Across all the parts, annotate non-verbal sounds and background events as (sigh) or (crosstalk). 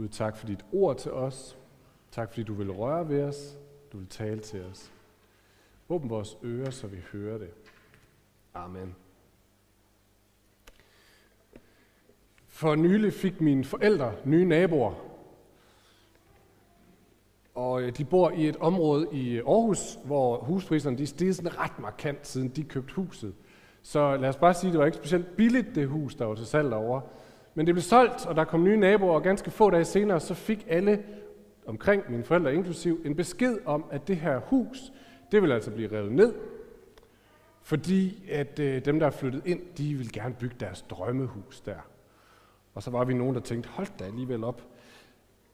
Gud, tak for dit ord til os. Tak fordi du vil røre ved os. Du vil tale til os. Åbn vores ører, så vi hører det. Amen. For nylig fik mine forældre nye naboer. Og øh, de bor i et område i øh, Aarhus, hvor huspriserne de stiger sådan ret markant, siden de købte huset. Så lad os bare sige, at det var ikke specielt billigt, det hus, der var til salg derovre. Men det blev solgt, og der kom nye naboer, og ganske få dage senere, så fik alle omkring mine forældre inklusiv en besked om, at det her hus, det vil altså blive revet ned, fordi at øh, dem, der er flyttet ind, de vil gerne bygge deres drømmehus der. Og så var vi nogen, der tænkte, hold da alligevel op.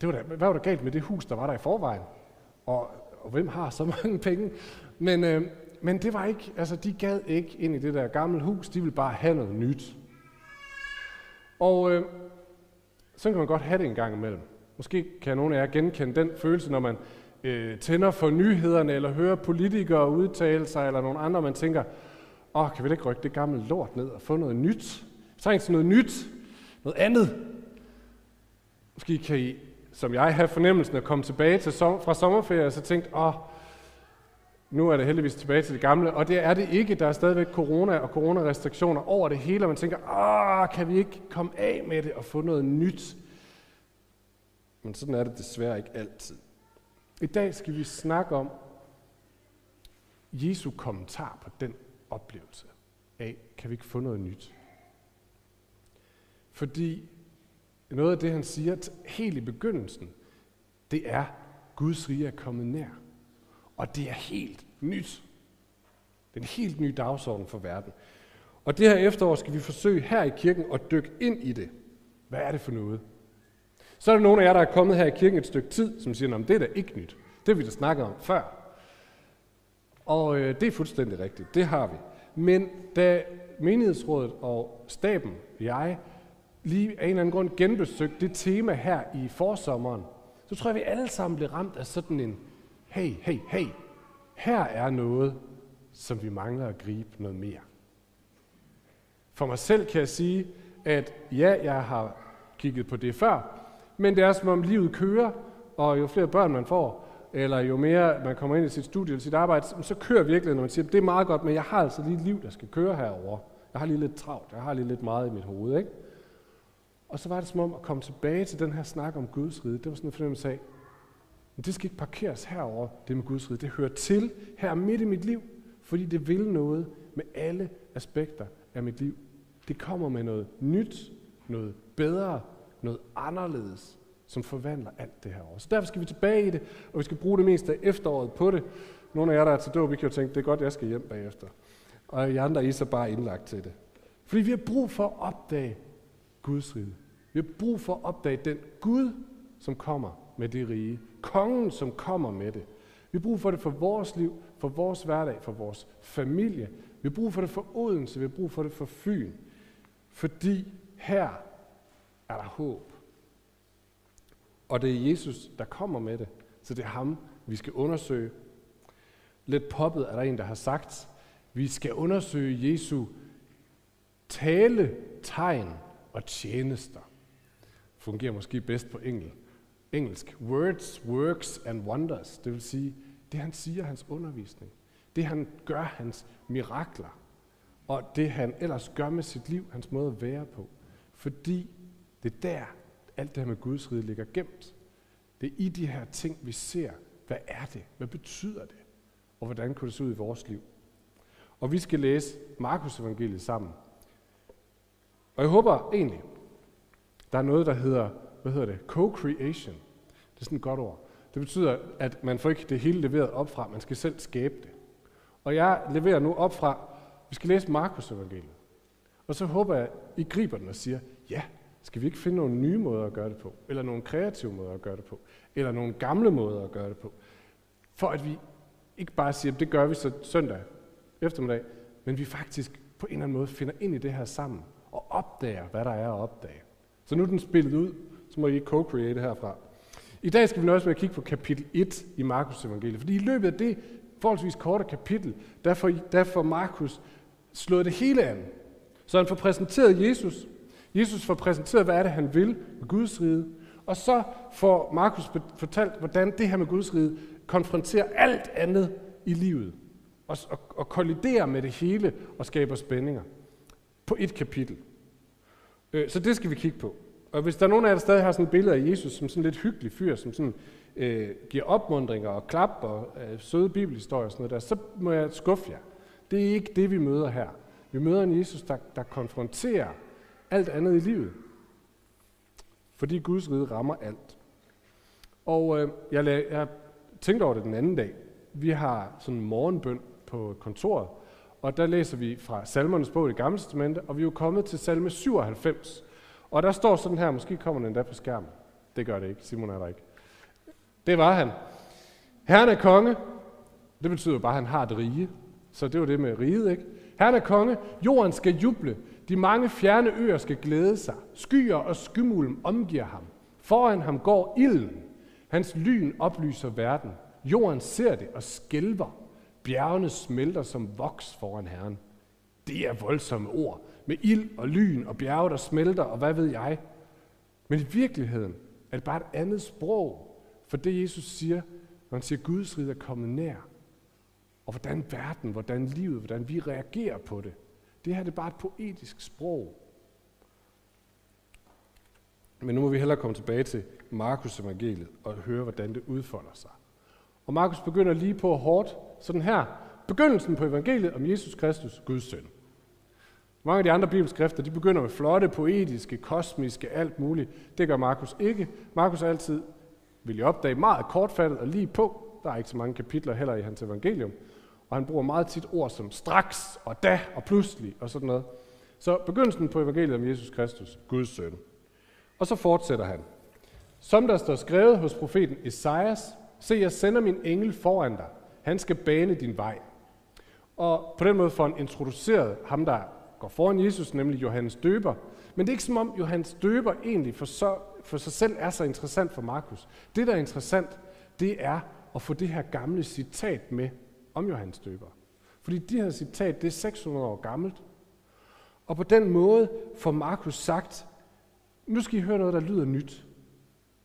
Det var da, hvad var der galt med det hus, der var der i forvejen? Og, og hvem har så (laughs) mange penge? Men, øh, men det var ikke, altså de gad ikke ind i det der gamle hus, de ville bare have noget nyt. Og øh, så kan man godt have det en gang imellem. Måske kan nogle af jer genkende den følelse, når man øh, tænder for nyhederne, eller hører politikere udtale sig, eller nogle andre, man tænker, åh, oh, kan vi ikke rykke det gamle lort ned og få noget nyt? Vi trænger til noget nyt, noget andet. Måske kan I, som jeg, have fornemmelsen at komme tilbage til som, fra sommerferie, og så tænkt, åh, oh, nu er det heldigvis tilbage til det gamle, og det er det ikke. Der er stadigvæk corona og coronarestriktioner over det hele, og man tænker, ah, kan vi ikke komme af med det og få noget nyt? Men sådan er det desværre ikke altid. I dag skal vi snakke om Jesu kommentar på den oplevelse af, kan vi ikke få noget nyt? Fordi noget af det, han siger helt i begyndelsen, det er, Guds rige er kommet nær. Og det er helt nyt. Det er en helt ny dagsorden for verden. Og det her efterår skal vi forsøge her i kirken at dykke ind i det. Hvad er det for noget? Så er der nogle af jer, der er kommet her i kirken et stykke tid, som siger, at det er da ikke nyt. Det har vi da snakket om før. Og øh, det er fuldstændig rigtigt. Det har vi. Men da menighedsrådet og staben, jeg, lige af en eller anden grund genbesøgte det tema her i forsommeren, så tror jeg, vi alle sammen blev ramt af sådan en, hey, hey, hey, her er noget, som vi mangler at gribe noget mere. For mig selv kan jeg sige, at ja, jeg har kigget på det før, men det er som om livet kører, og jo flere børn man får, eller jo mere man kommer ind i sit studie eller sit arbejde, så kører virkelig, når man siger, det er meget godt, men jeg har altså lige et liv, der skal køre herover. Jeg har lige lidt travlt, jeg har lige lidt meget i mit hoved, ikke? Og så var det som om at komme tilbage til den her snak om Guds rige. Det var sådan en fornemmelse af, men det skal ikke parkeres herover, det med Guds rige. Det hører til her midt i mit liv, fordi det vil noget med alle aspekter af mit liv. Det kommer med noget nyt, noget bedre, noget anderledes, som forvandler alt det her år. Så derfor skal vi tilbage i det, og vi skal bruge det meste af efteråret på det. Nogle af jer, der er til dåb, vi kan jo tænke, det er godt, jeg skal hjem bagefter. Og I andre, I er så bare indlagt til det. Fordi vi har brug for at opdage Guds rige. Vi har brug for at opdage den Gud, som kommer med det rige. Kongen, som kommer med det. Vi har brug for det for vores liv, for vores hverdag, for vores familie. Vi har brug for det for Odense, vi har brug for det for Fyn. Fordi her er der håb. Og det er Jesus, der kommer med det. Så det er ham, vi skal undersøge. Lidt poppet er der en, der har sagt, vi skal undersøge Jesu tale, tegn og tjenester. Fungerer måske bedst på engelsk engelsk. Words, works and wonders. Det vil sige, det han siger, hans undervisning. Det han gør, hans mirakler. Og det han ellers gør med sit liv, hans måde at være på. Fordi det er der, alt det her med Guds rige ligger gemt. Det er i de her ting, vi ser, hvad er det? Hvad betyder det? Og hvordan kunne det se ud i vores liv? Og vi skal læse Markus evangeliet sammen. Og jeg håber egentlig, der er noget, der hedder, hvad hedder det? Co-creation. Det er sådan et godt ord. Det betyder, at man får ikke det hele leveret op fra, man skal selv skabe det. Og jeg leverer nu op fra, vi skal læse Markus evangeliet. Og så håber jeg, I griber den og siger, ja, skal vi ikke finde nogle nye måder at gøre det på? Eller nogle kreative måder at gøre det på? Eller nogle gamle måder at gøre det på? For at vi ikke bare siger, at det gør vi så søndag eftermiddag, men vi faktisk på en eller anden måde finder ind i det her sammen og opdager, hvad der er at opdage. Så nu er den spillet ud, så må I co-create herfra. I dag skal vi nøjes med at kigge på kapitel 1 i Markus evangeliet, fordi i løbet af det forholdsvis korte kapitel, der får, der får Markus slået det hele an. Så han får præsenteret Jesus, Jesus får præsenteret, hvad er det, han vil med Guds rige, Og så får Markus fortalt, hvordan det her med Guds rige konfronterer alt andet i livet. Og, og, og kolliderer med det hele og skaber spændinger. På et kapitel. Øh, så det skal vi kigge på. Og hvis der er nogen af jer, der stadig har sådan et billede af Jesus som sådan lidt hyggelig fyr, som sådan øh, giver opmundringer og klap og øh, søde bibelhistorier og sådan noget der, så må jeg skuffe jer. Det er ikke det, vi møder her. Vi møder en Jesus, der, der konfronterer alt andet i livet. Fordi Guds rige rammer alt. Og øh, jeg, lag, jeg tænkte over det den anden dag. Vi har sådan en morgenbøn på kontoret, og der læser vi fra salmernes bog i det gamle testamente, og vi er jo kommet til salme 97. Og der står sådan her, måske kommer den endda på skærmen. Det gør det ikke, Simon er der ikke. Det var han. Herren er konge. Det betyder bare, at han har et rige. Så det var det med riget, ikke? Herren er konge. Jorden skal juble. De mange fjerne øer skal glæde sig. Skyer og skymulm omgiver ham. Foran ham går ilden. Hans lyn oplyser verden. Jorden ser det og skælver. Bjergene smelter som voks foran Herren. Det er voldsomme ord. Med ild og lyn og bjerge, der smelter, og hvad ved jeg. Men i virkeligheden er det bare et andet sprog for det, Jesus siger, når han siger, at Guds rige er kommet nær. Og hvordan verden, hvordan livet, hvordan vi reagerer på det. Det her det er bare et poetisk sprog. Men nu må vi hellere komme tilbage til Markus evangeliet og høre, hvordan det udfolder sig. Og Markus begynder lige på hårdt, sådan her. Begyndelsen på evangeliet om Jesus Kristus, Guds søn. Mange af de andre bibelskrifter, de begynder med flotte, poetiske, kosmiske, alt muligt. Det gør Markus ikke. Markus er altid, vil jeg opdage, meget kortfattet og lige på. Der er ikke så mange kapitler heller i hans evangelium. Og han bruger meget tit ord som straks og da og pludselig og sådan noget. Så begyndelsen på evangeliet om Jesus Kristus, Guds søn. Og så fortsætter han. Som der står skrevet hos profeten Esajas, se jeg sender min engel foran dig. Han skal bane din vej. Og på den måde får han introduceret ham, der går foran Jesus, nemlig Johannes Døber. Men det er ikke som om Johannes Døber egentlig for, så, for sig selv er så interessant for Markus. Det, der er interessant, det er at få det her gamle citat med om Johannes Døber. Fordi det her citat, det er 600 år gammelt. Og på den måde får Markus sagt, nu skal I høre noget, der lyder nyt.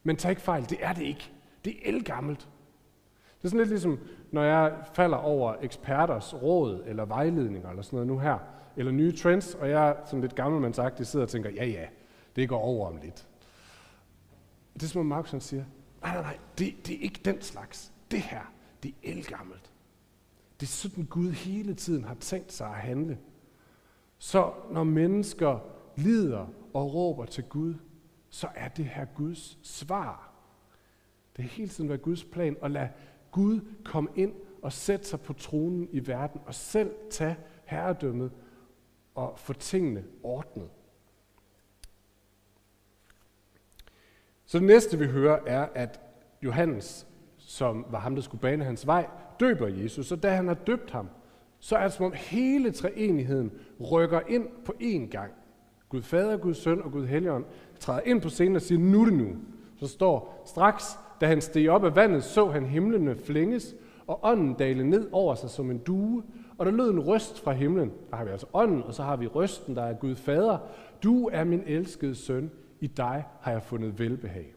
Men tag ikke fejl, det er det ikke. Det er elgammelt. Det er sådan lidt ligesom, når jeg falder over eksperters råd eller vejledninger eller sådan noget nu her, eller nye trends, og jeg som lidt gammelmandsagtig sidder og tænker, ja ja, det går over om lidt. Det er som om Markus siger, nej nej nej, det, det er ikke den slags. Det her, det er elgammelt. Det er sådan, Gud hele tiden har tænkt sig at handle. Så når mennesker lider og råber til Gud, så er det her Guds svar. Det er hele tiden været Guds plan at lade Gud kom ind og sætte sig på tronen i verden og selv tage herredømmet og få tingene ordnet. Så det næste vi hører er, at Johannes, som var ham, der skulle bane hans vej, døber Jesus, og da han har døbt ham, så er det som om hele treenigheden rykker ind på én gang. Gud Fader, Gud Søn og Gud Helligånd træder ind på scenen og siger, nu det nu. Så står straks, da han steg op af vandet, så han himlene flænges, og ånden dale ned over sig som en due, og der lød en røst fra himlen. Der har vi altså ånden, og så har vi røsten, der er Gud Fader. Du er min elskede søn, i dig har jeg fundet velbehag.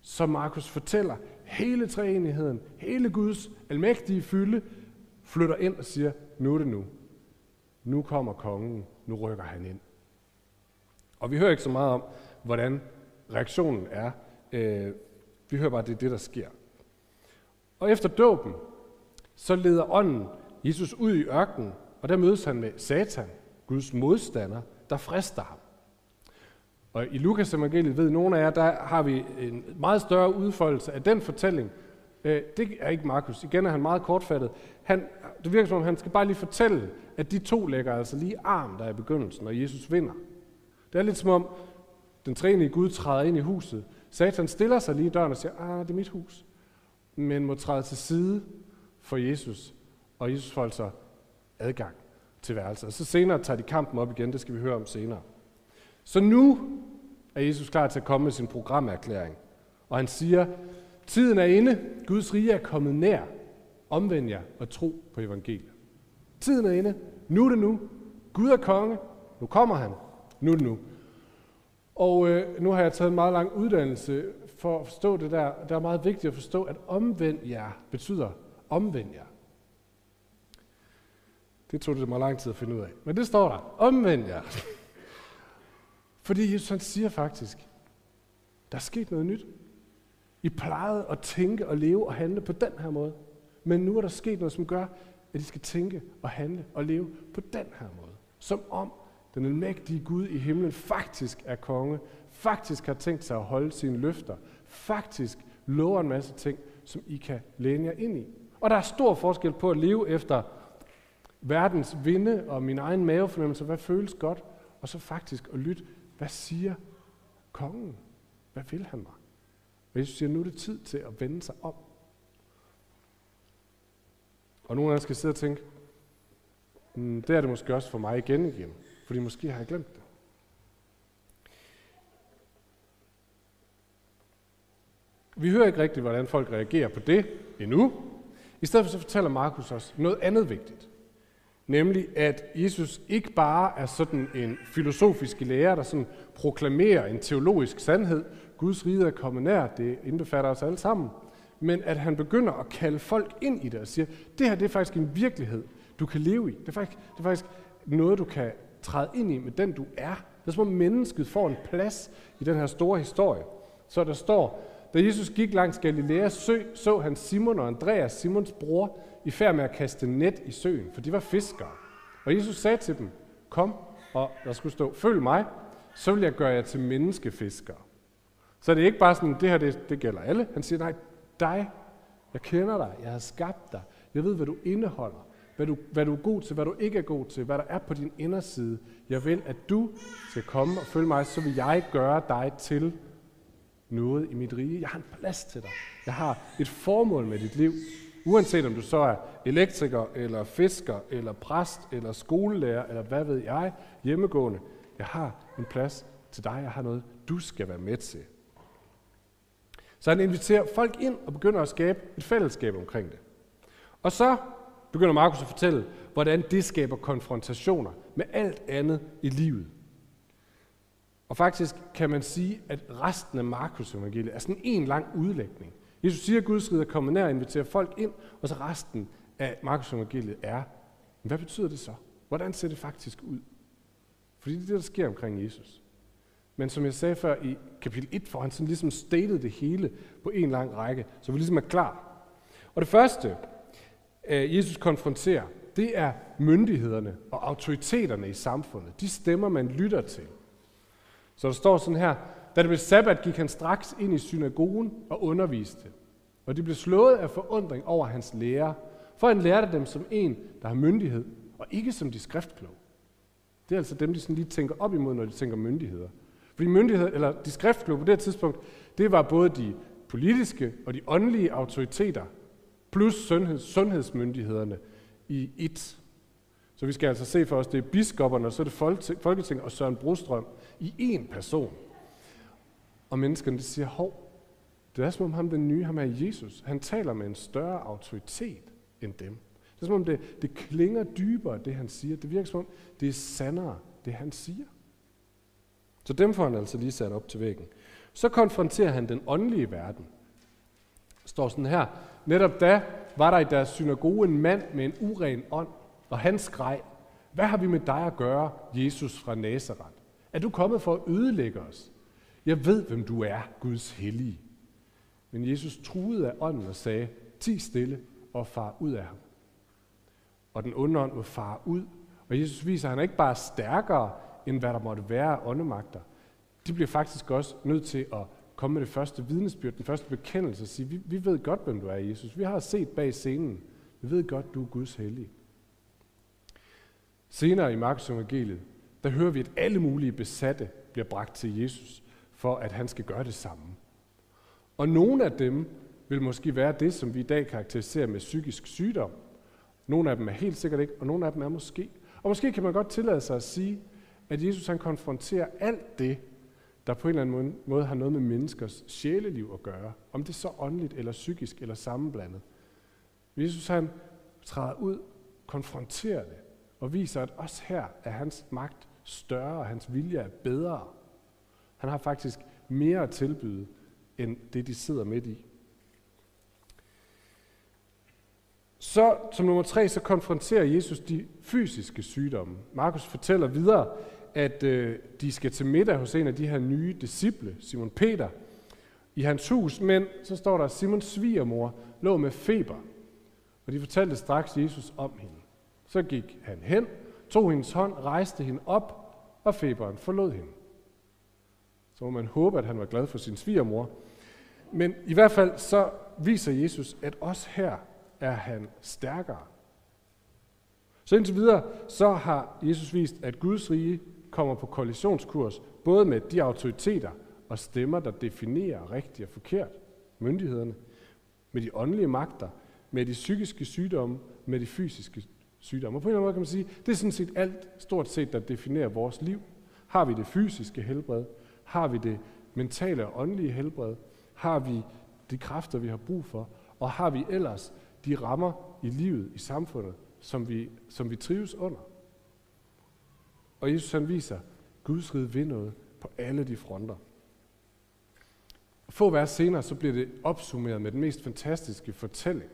Så Markus fortæller, hele treenigheden, hele Guds almægtige fylde, flytter ind og siger, nu er det nu. Nu kommer kongen, nu rykker han ind. Og vi hører ikke så meget om, hvordan reaktionen er. Øh, vi hører bare, at det er det, der sker. Og efter dåben, så leder ånden Jesus ud i ørkenen, og der mødes han med Satan, Guds modstander, der frister ham. Og i Lukas evangeliet ved nogle af jer, der har vi en meget større udfoldelse af den fortælling. Øh, det er ikke Markus. Igen er han meget kortfattet. Han, det virker som om, han skal bare lige fortælle, at de to lægger altså lige arm, der er i begyndelsen, og Jesus vinder. Det er lidt som om, den træne Gud træder ind i huset. Satan stiller sig lige i døren og siger, ah, det er mit hus. Men må træde til side for Jesus, og Jesus får altså adgang til værelset. Og så senere tager de kampen op igen, det skal vi høre om senere. Så nu er Jesus klar til at komme med sin programerklæring. Og han siger, tiden er inde, Guds rige er kommet nær. Omvend jer og tro på evangeliet. Tiden er inde, nu er det nu. Gud er konge, nu kommer han, nu er det nu. Og øh, nu har jeg taget en meget lang uddannelse for at forstå det der. Det er meget vigtigt at forstå, at omvend jer betyder omvend jer. Det tog det mig lang tid at finde ud af. Men det står der. Omvend jer. (laughs) Fordi Jesus han siger faktisk, der er sket noget nyt. I plejede at tænke og leve og handle på den her måde. Men nu er der sket noget, som gør, at I skal tænke og handle og leve på den her måde. Som om den almægtige Gud i himlen faktisk er konge, faktisk har tænkt sig at holde sine løfter, faktisk lover en masse ting, som I kan læne jer ind i. Og der er stor forskel på at leve efter verdens vinde og min egen mavefornemmelse, hvad føles godt, og så faktisk at lytte, hvad siger kongen? Hvad vil han mig? Og Jesus siger, nu er det tid til at vende sig om. Og nogle af jer skal sidde og tænke, mm, det er det måske også for mig igen igen, fordi måske har jeg glemt det. Vi hører ikke rigtigt, hvordan folk reagerer på det endnu. I stedet for så fortæller Markus os noget andet vigtigt. Nemlig, at Jesus ikke bare er sådan en filosofisk lærer, der sådan proklamerer en teologisk sandhed. Guds rige er kommet nær, det indbefatter os alle sammen. Men at han begynder at kalde folk ind i det og siger, det her det er faktisk en virkelighed, du kan leve i. Det er faktisk, det er faktisk noget, du kan træde ind i med den, du er. Det er som om mennesket får en plads i den her store historie. Så der står, da Jesus gik langs Galileas sø, så han Simon og Andreas, Simons bror, i færd med at kaste net i søen, for de var fiskere. Og Jesus sagde til dem, kom, og der skulle stå, følg mig, så vil jeg gøre jer til menneskefiskere. Så det er ikke bare sådan, det her det, det gælder alle. Han siger, nej, dig, jeg kender dig, jeg har skabt dig, jeg ved, hvad du indeholder, hvad du, hvad du er god til, hvad du ikke er god til, hvad der er på din inderside. Jeg vil, at du skal komme og følge mig, så vil jeg gøre dig til noget i mit rige. Jeg har en plads til dig. Jeg har et formål med dit liv. Uanset om du så er elektriker, eller fisker, eller præst, eller skolelærer, eller hvad ved jeg, hjemmegående. Jeg har en plads til dig. Jeg har noget, du skal være med til. Så han inviterer folk ind og begynder at skabe et fællesskab omkring det. Og så begynder Markus at fortælle, hvordan det skaber konfrontationer med alt andet i livet. Og faktisk kan man sige, at resten af Markus evangeliet er sådan en lang udlægning. Jesus siger, at Guds rige er kommet nær og inviterer folk ind, og så resten af Markus evangeliet er, men hvad betyder det så? Hvordan ser det faktisk ud? Fordi det er det, der sker omkring Jesus. Men som jeg sagde før i kapitel 1, for han sådan ligesom stated det hele på en lang række, så vi ligesom er klar. Og det første, Øh, Jesus konfronterer, det er myndighederne og autoriteterne i samfundet. De stemmer, man lytter til. Så der står sådan her, da det blev sabbat, gik han straks ind i synagogen og underviste. Og de blev slået af forundring over hans lære, for han lærte dem som en, der har myndighed, og ikke som de skriftkloge. Det er altså dem, de sådan lige tænker op imod, når de tænker myndigheder. Fordi myndighed, eller de skriftkloge på det tidspunkt, det var både de politiske og de åndelige autoriteter, plus sundheds, sundhedsmyndighederne i et. Så vi skal altså se for os, det er biskopperne, og så er det Folketinget og Søren Brostrøm i én person. Og menneskerne de siger, hov, det er som om ham den nye, ham er Jesus. Han taler med en større autoritet end dem. Det er som om det, det klinger dybere, det han siger. Det virker som om, det er sandere, det han siger. Så dem får han altså lige sat op til væggen. Så konfronterer han den åndelige verden. Står sådan her. Netop da var der i deres synagoge en mand med en uren ånd, og han skreg, hvad har vi med dig at gøre, Jesus fra Nazareth? Er du kommet for at ødelægge os? Jeg ved, hvem du er, Guds hellige. Men Jesus truede af ånden og sagde, ti stille og far ud af ham. Og den onde ånd må fare ud. Og Jesus viser, at han er ikke bare stærkere, end hvad der måtte være af åndemagter. De bliver faktisk også nødt til at komme med det første vidnesbyrd, den første bekendelse og sige, vi, vi ved godt, hvem du er, Jesus. Vi har set bag scenen. Vi ved godt, du er Guds hellige. Senere i Markus evangeliet, der hører vi, at alle mulige besatte bliver bragt til Jesus, for at han skal gøre det samme. Og nogle af dem vil måske være det, som vi i dag karakteriserer med psykisk sygdom. Nogle af dem er helt sikkert ikke, og nogle af dem er måske. Og måske kan man godt tillade sig at sige, at Jesus han konfronterer alt det, der på en eller anden måde har noget med menneskers sjæleliv at gøre. Om det er så åndeligt eller psykisk eller sammenblandet. Jesus han træder ud, konfronterer det, og viser, at også her er hans magt større, og hans vilje er bedre. Han har faktisk mere at tilbyde, end det de sidder midt i. Så som nummer tre, så konfronterer Jesus de fysiske sygdomme. Markus fortæller videre, at øh, de skal til middag hos en af de her nye disciple, Simon Peter, i hans hus, men så står der, at Simons svigermor lå med feber, og de fortalte straks Jesus om hende. Så gik han hen, tog hendes hånd, rejste hende op, og feberen forlod hende. Så må man håbe, at han var glad for sin svigermor. Men i hvert fald så viser Jesus, at også her er han stærkere. Så indtil videre, så har Jesus vist, at Guds rige kommer på kollisionskurs, både med de autoriteter og stemmer, der definerer rigtigt og forkert, myndighederne, med de åndelige magter, med de psykiske sygdomme, med de fysiske sygdomme. Og på en eller anden måde kan man sige, det er sådan set alt stort set, der definerer vores liv. Har vi det fysiske helbred? Har vi det mentale og åndelige helbred? Har vi de kræfter, vi har brug for? Og har vi ellers de rammer i livet, i samfundet, som vi, som vi trives under? Og Jesus han viser, at Guds rige vil noget på alle de fronter. Få vers senere, så bliver det opsummeret med den mest fantastiske fortælling,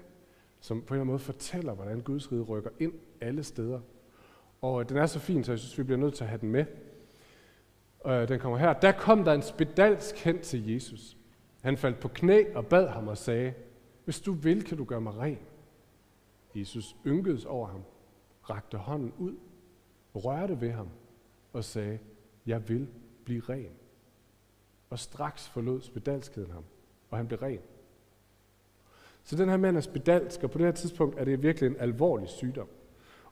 som på en eller anden måde fortæller, hvordan Guds rige rykker ind alle steder. Og øh, den er så fin, så jeg synes, vi bliver nødt til at have den med. Øh, den kommer her. Der kom der en spedalsk hen til Jesus. Han faldt på knæ og bad ham og sagde, hvis du vil, kan du gøre mig ren. Jesus ynkedes over ham, rakte hånden ud, rørte ved ham og sagde, jeg vil blive ren. Og straks forlod spedalskheden ham, og han blev ren. Så den her mand er spedalsk, og på det her tidspunkt er det virkelig en alvorlig sygdom.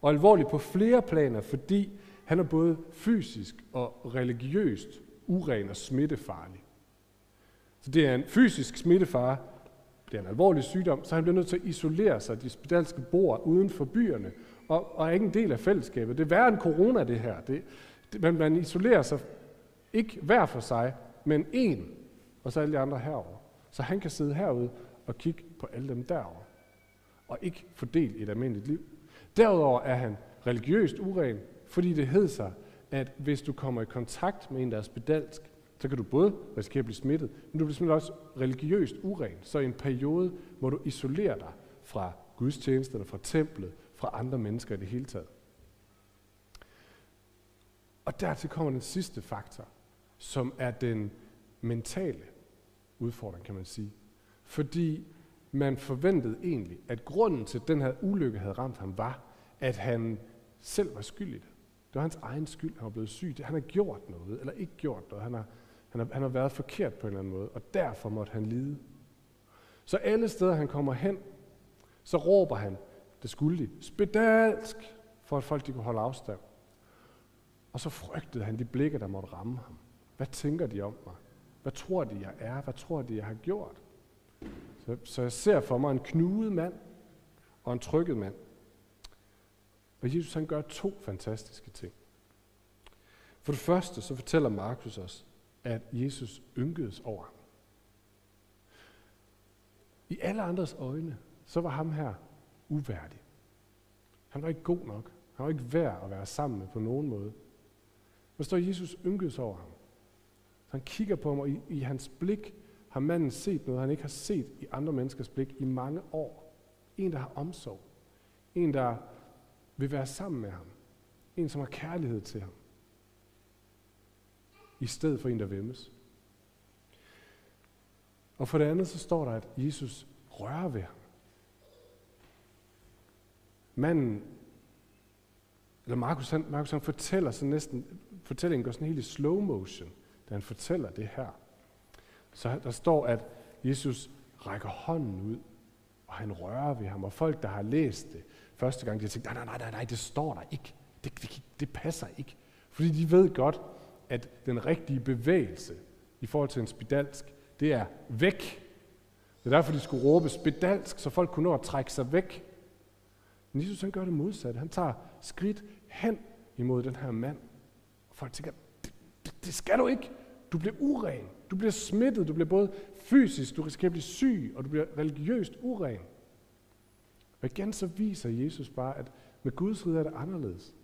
Og alvorlig på flere planer, fordi han er både fysisk og religiøst uren og smittefarlig. Så det er en fysisk smittefare, det er en alvorlig sygdom, så han bliver nødt til at isolere sig. De spedalske bor uden for byerne, og, og er ikke en del af fællesskabet. Det er værre end corona, det her. Det, det, man, man isolerer sig ikke hver for sig, men en, og så alle de andre herover. Så han kan sidde herude og kigge på alle dem derovre, og ikke fordele et almindeligt liv. Derudover er han religiøst uren, fordi det hed sig, at hvis du kommer i kontakt med en, der er spedalsk, så kan du både risikere at blive smittet, men du bliver simpelthen også religiøst uren. Så i en periode må du isolere dig fra gudstjenesterne, fra templet, fra andre mennesker i det hele taget. Og dertil kommer den sidste faktor, som er den mentale udfordring, kan man sige. Fordi man forventede egentlig, at grunden til, at den her ulykke havde ramt ham, var, at han selv var skyldig. Det var hans egen skyld, han var blevet syg. Han har gjort noget, eller ikke gjort noget. Han har, han har, han har været forkert på en eller anden måde, og derfor måtte han lide. Så alle steder, han kommer hen, så råber han, det skulle de, spedalsk, for at folk de kunne holde afstand. Og så frygtede han de blikke, der måtte ramme ham. Hvad tænker de om mig? Hvad tror de, jeg er? Hvad tror de, jeg har gjort? Så, så jeg ser for mig en knudet mand og en trykket mand. Og Jesus han gør to fantastiske ting. For det første så fortæller Markus os, at Jesus ynkedes over ham. I alle andres øjne, så var ham her uværdig. Han var ikke god nok. Han var ikke værd at være sammen med på nogen måde. Men står Jesus ynkedes over ham. Så han kigger på ham, og i, i hans blik har manden set noget, han ikke har set i andre menneskers blik i mange år. En, der har omsorg. En, der vil være sammen med ham. En, som har kærlighed til ham. I stedet for en, der vemmes. Og for det andet, så står der, at Jesus rører ved ham. Manden, eller Markus, han, Markus han fortæller så næsten, fortællingen går sådan helt i slow motion, da han fortæller det her. Så der står, at Jesus rækker hånden ud, og han rører ved ham. Og folk, der har læst det første gang, de har tænkt, nej, nej, nej, nej, det står der ikke. Det, det, det passer ikke. Fordi de ved godt, at den rigtige bevægelse i forhold til en spedalsk, det er væk. Det er derfor, de skulle råbe spedalsk, så folk kunne nå at trække sig væk. Men Jesus han gør det modsatte. Han tager skridt hen imod den her mand. Og folk tænker, det, det, det skal du ikke. Du bliver uren. Du bliver smittet. Du bliver både fysisk, du risikerer at blive syg, og du bliver religiøst uren. Og igen så viser Jesus bare, at med Guds rige er det anderledes.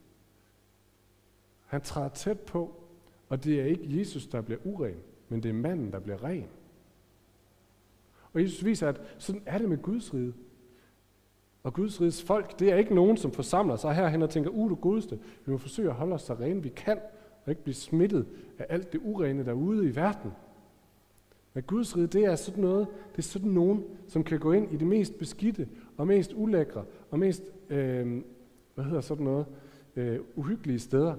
Han træder tæt på, og det er ikke Jesus, der bliver uren, men det er manden, der bliver ren. Og Jesus viser, at sådan er det med Guds rige. Og Guds riges folk, det er ikke nogen, som forsamler sig herhen og tænker, uh, du godeste, vi må forsøge at holde os så rene vi kan, og ikke blive smittet af alt det urene derude i verden. Men Guds rige, det er sådan noget, det er sådan nogen, som kan gå ind i det mest beskidte, og mest ulækre, og mest, øh, hvad hedder sådan noget, øh, uhyggelige steder,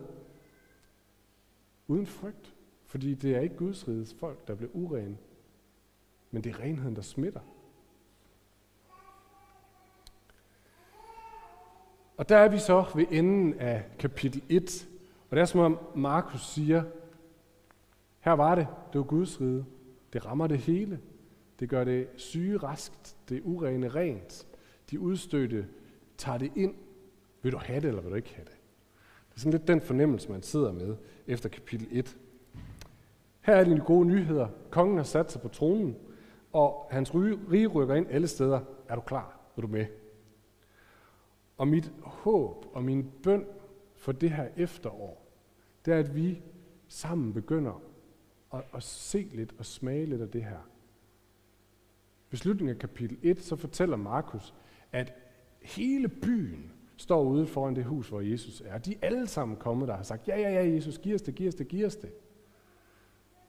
uden frygt. Fordi det er ikke Guds rides folk, der bliver urene, men det er renheden, der smitter. Og der er vi så ved enden af kapitel 1. Og det er som om Markus siger, her var det, det var Guds rige. Det rammer det hele. Det gør det syge raskt, det urene rent. De udstødte tager det ind. Vil du have det, eller vil du ikke have det? Det er sådan lidt den fornemmelse, man sidder med efter kapitel 1. Her er de gode nyheder. Kongen har sat sig på tronen, og hans rige rykker ind alle steder. Er du klar? Er du med? Og mit håb og min bøn for det her efterår, det er, at vi sammen begynder at, at se lidt og smage lidt af det her. Ved slutningen af kapitel 1, så fortæller Markus, at hele byen står ude foran det hus, hvor Jesus er. De er alle sammen kommet der og har sagt, ja, ja, ja, Jesus, giv os det, giv os det, giv os det.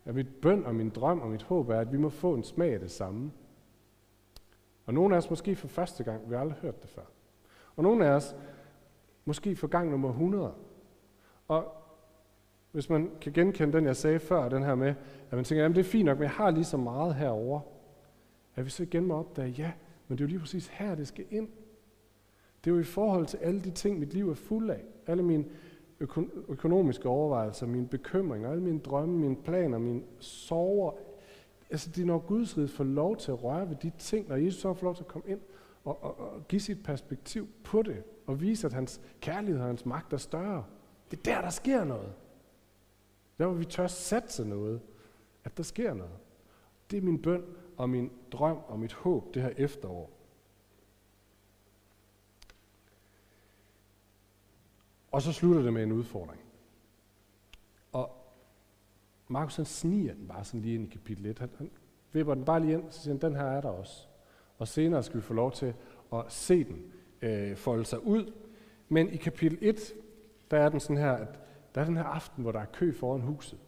Ja, mit bøn og min drøm og mit håb er, at vi må få en smag af det samme. Og nogle af os måske for første gang, vi har aldrig hørt det før. Og nogle af os måske for gang nummer 100. Og hvis man kan genkende den, jeg sagde før, den her med, at man tænker, jamen det er fint nok, men jeg har lige så meget herover. At vi så igen må opdage, ja, men det er jo lige præcis her, det skal ind. Det er jo i forhold til alle de ting, mit liv er fuld af. Alle mine økonomiske overvejelser, mine bekymringer, alle mine drømme, mine planer, mine sorger. Altså det er når Guds rige får lov til at røre ved de ting, når Jesus så får lov til at komme ind og, og, og give sit perspektiv på det, og vise, at hans kærlighed og hans magt er større. Det er der, der sker noget. Der, hvor vi tør satse noget, at der sker noget. Det er min bøn og min drøm og mit håb det her efterår. Og så slutter det med en udfordring. Og Markus han sniger den bare sådan lige ind i kapitel 1. Han, han vipper den bare lige ind, så siger han, den her er der også. Og senere skal vi få lov til at se den øh, folde sig ud. Men i kapitel 1, der er den sådan her, at der er den her aften, hvor der er kø foran huset.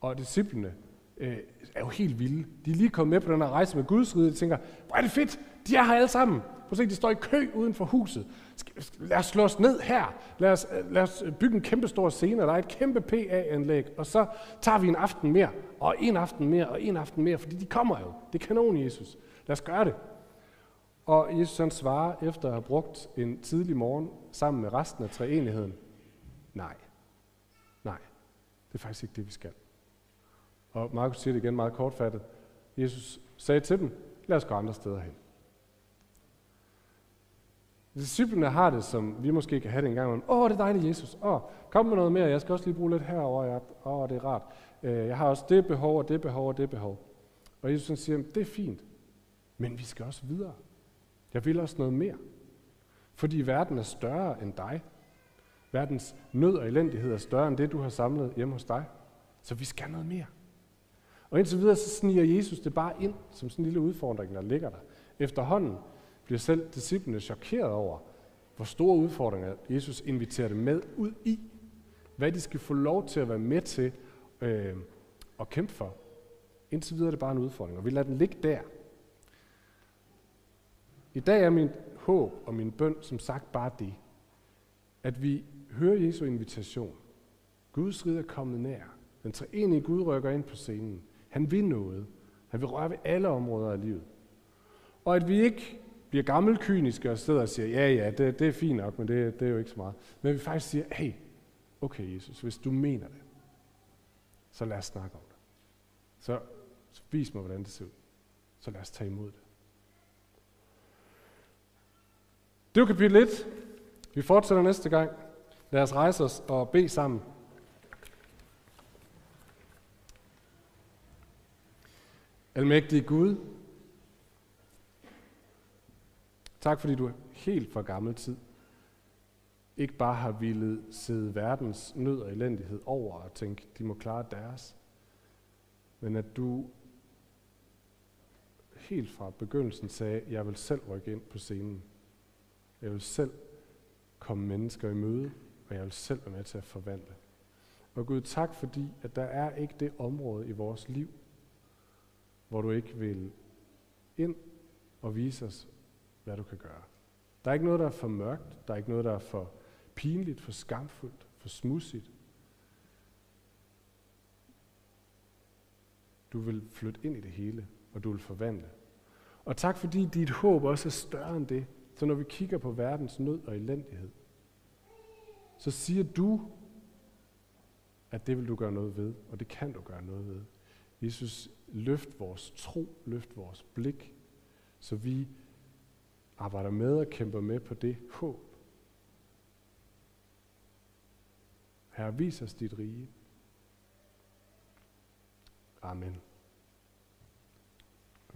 Og disciplene øh, er jo helt vilde. De er lige kommet med på den her rejse med Guds rige, og de tænker, hvor er det fedt, de er her alle sammen. Prøv at se, de står i kø uden for huset. Lad os slå os ned her. Lad os, øh, lad os øh, bygge en kæmpe stor scene, der er et kæmpe PA-anlæg, og så tager vi en aften mere, og en aften mere, og en aften mere, fordi de kommer jo. Det er kanon, Jesus. Lad os gøre det. Og Jesus han svarer, efter at have brugt en tidlig morgen sammen med resten af treenigheden, nej, nej, det er faktisk ikke det, vi skal. Og Markus siger det igen meget kortfattet. Jesus sagde til dem, lad os gå andre steder hen. Disciplene har det, som vi måske kan have det en gang. Åh, oh, det er dejligt, Jesus. Åh, oh, kom med noget mere. Jeg skal også lige bruge lidt herover. Åh, oh, det er rart. Øh, jeg har også det behov, og det behov, og det behov. Og Jesus siger, det er fint. Men vi skal også videre. Jeg vil også noget mere. Fordi verden er større end dig. Verdens nød og elendighed er større end det, du har samlet hjemme hos dig. Så vi skal noget mere. Og indtil videre så sniger Jesus det bare ind, som sådan en lille udfordring, der ligger der. Efterhånden bliver selv disciplene chokeret over, hvor store udfordringer Jesus inviterer dem med ud i. Hvad de skal få lov til at være med til øh, at kæmpe for. Indtil videre er det bare en udfordring, og vi lader den ligge der. I dag er min håb og min bøn som sagt bare det, at vi hører Jesu invitation. Guds rige er kommet nær. Den treenige Gud rykker ind på scenen. Han vil noget. Han vil røre ved alle områder af livet. Og at vi ikke bliver gammelkyniske og sidder og siger, ja, ja, det, det er fint nok, men det, det er jo ikke så meget. Men vi faktisk siger, hey, okay Jesus, hvis du mener det, så lad os snakke om det. Så, så vis mig, hvordan det ser ud. Så lad os tage imod det. Det var kapitel 1. Vi fortsætter næste gang. Lad os rejse os og bede sammen. Almægtige Gud, tak fordi du er helt for gammel tid ikke bare har ville sidde verdens nød og elendighed over og tænke, de må klare deres, men at du helt fra begyndelsen sagde, jeg vil selv rykke ind på scenen. Jeg vil selv komme mennesker i møde, og jeg vil selv være med til at forvandle. Og Gud, tak fordi, at der er ikke det område i vores liv, hvor du ikke vil ind og vise os, hvad du kan gøre. Der er ikke noget, der er for mørkt. Der er ikke noget, der er for pinligt, for skamfuldt, for smudsigt. Du vil flytte ind i det hele, og du vil forvandle. Og tak fordi dit håb også er større end det. Så når vi kigger på verdens nød og elendighed, så siger du, at det vil du gøre noget ved, og det kan du gøre noget ved. Jesus, løft vores tro, løft vores blik, så vi arbejder med og kæmper med på det håb. Herre, vis os dit rige. Amen.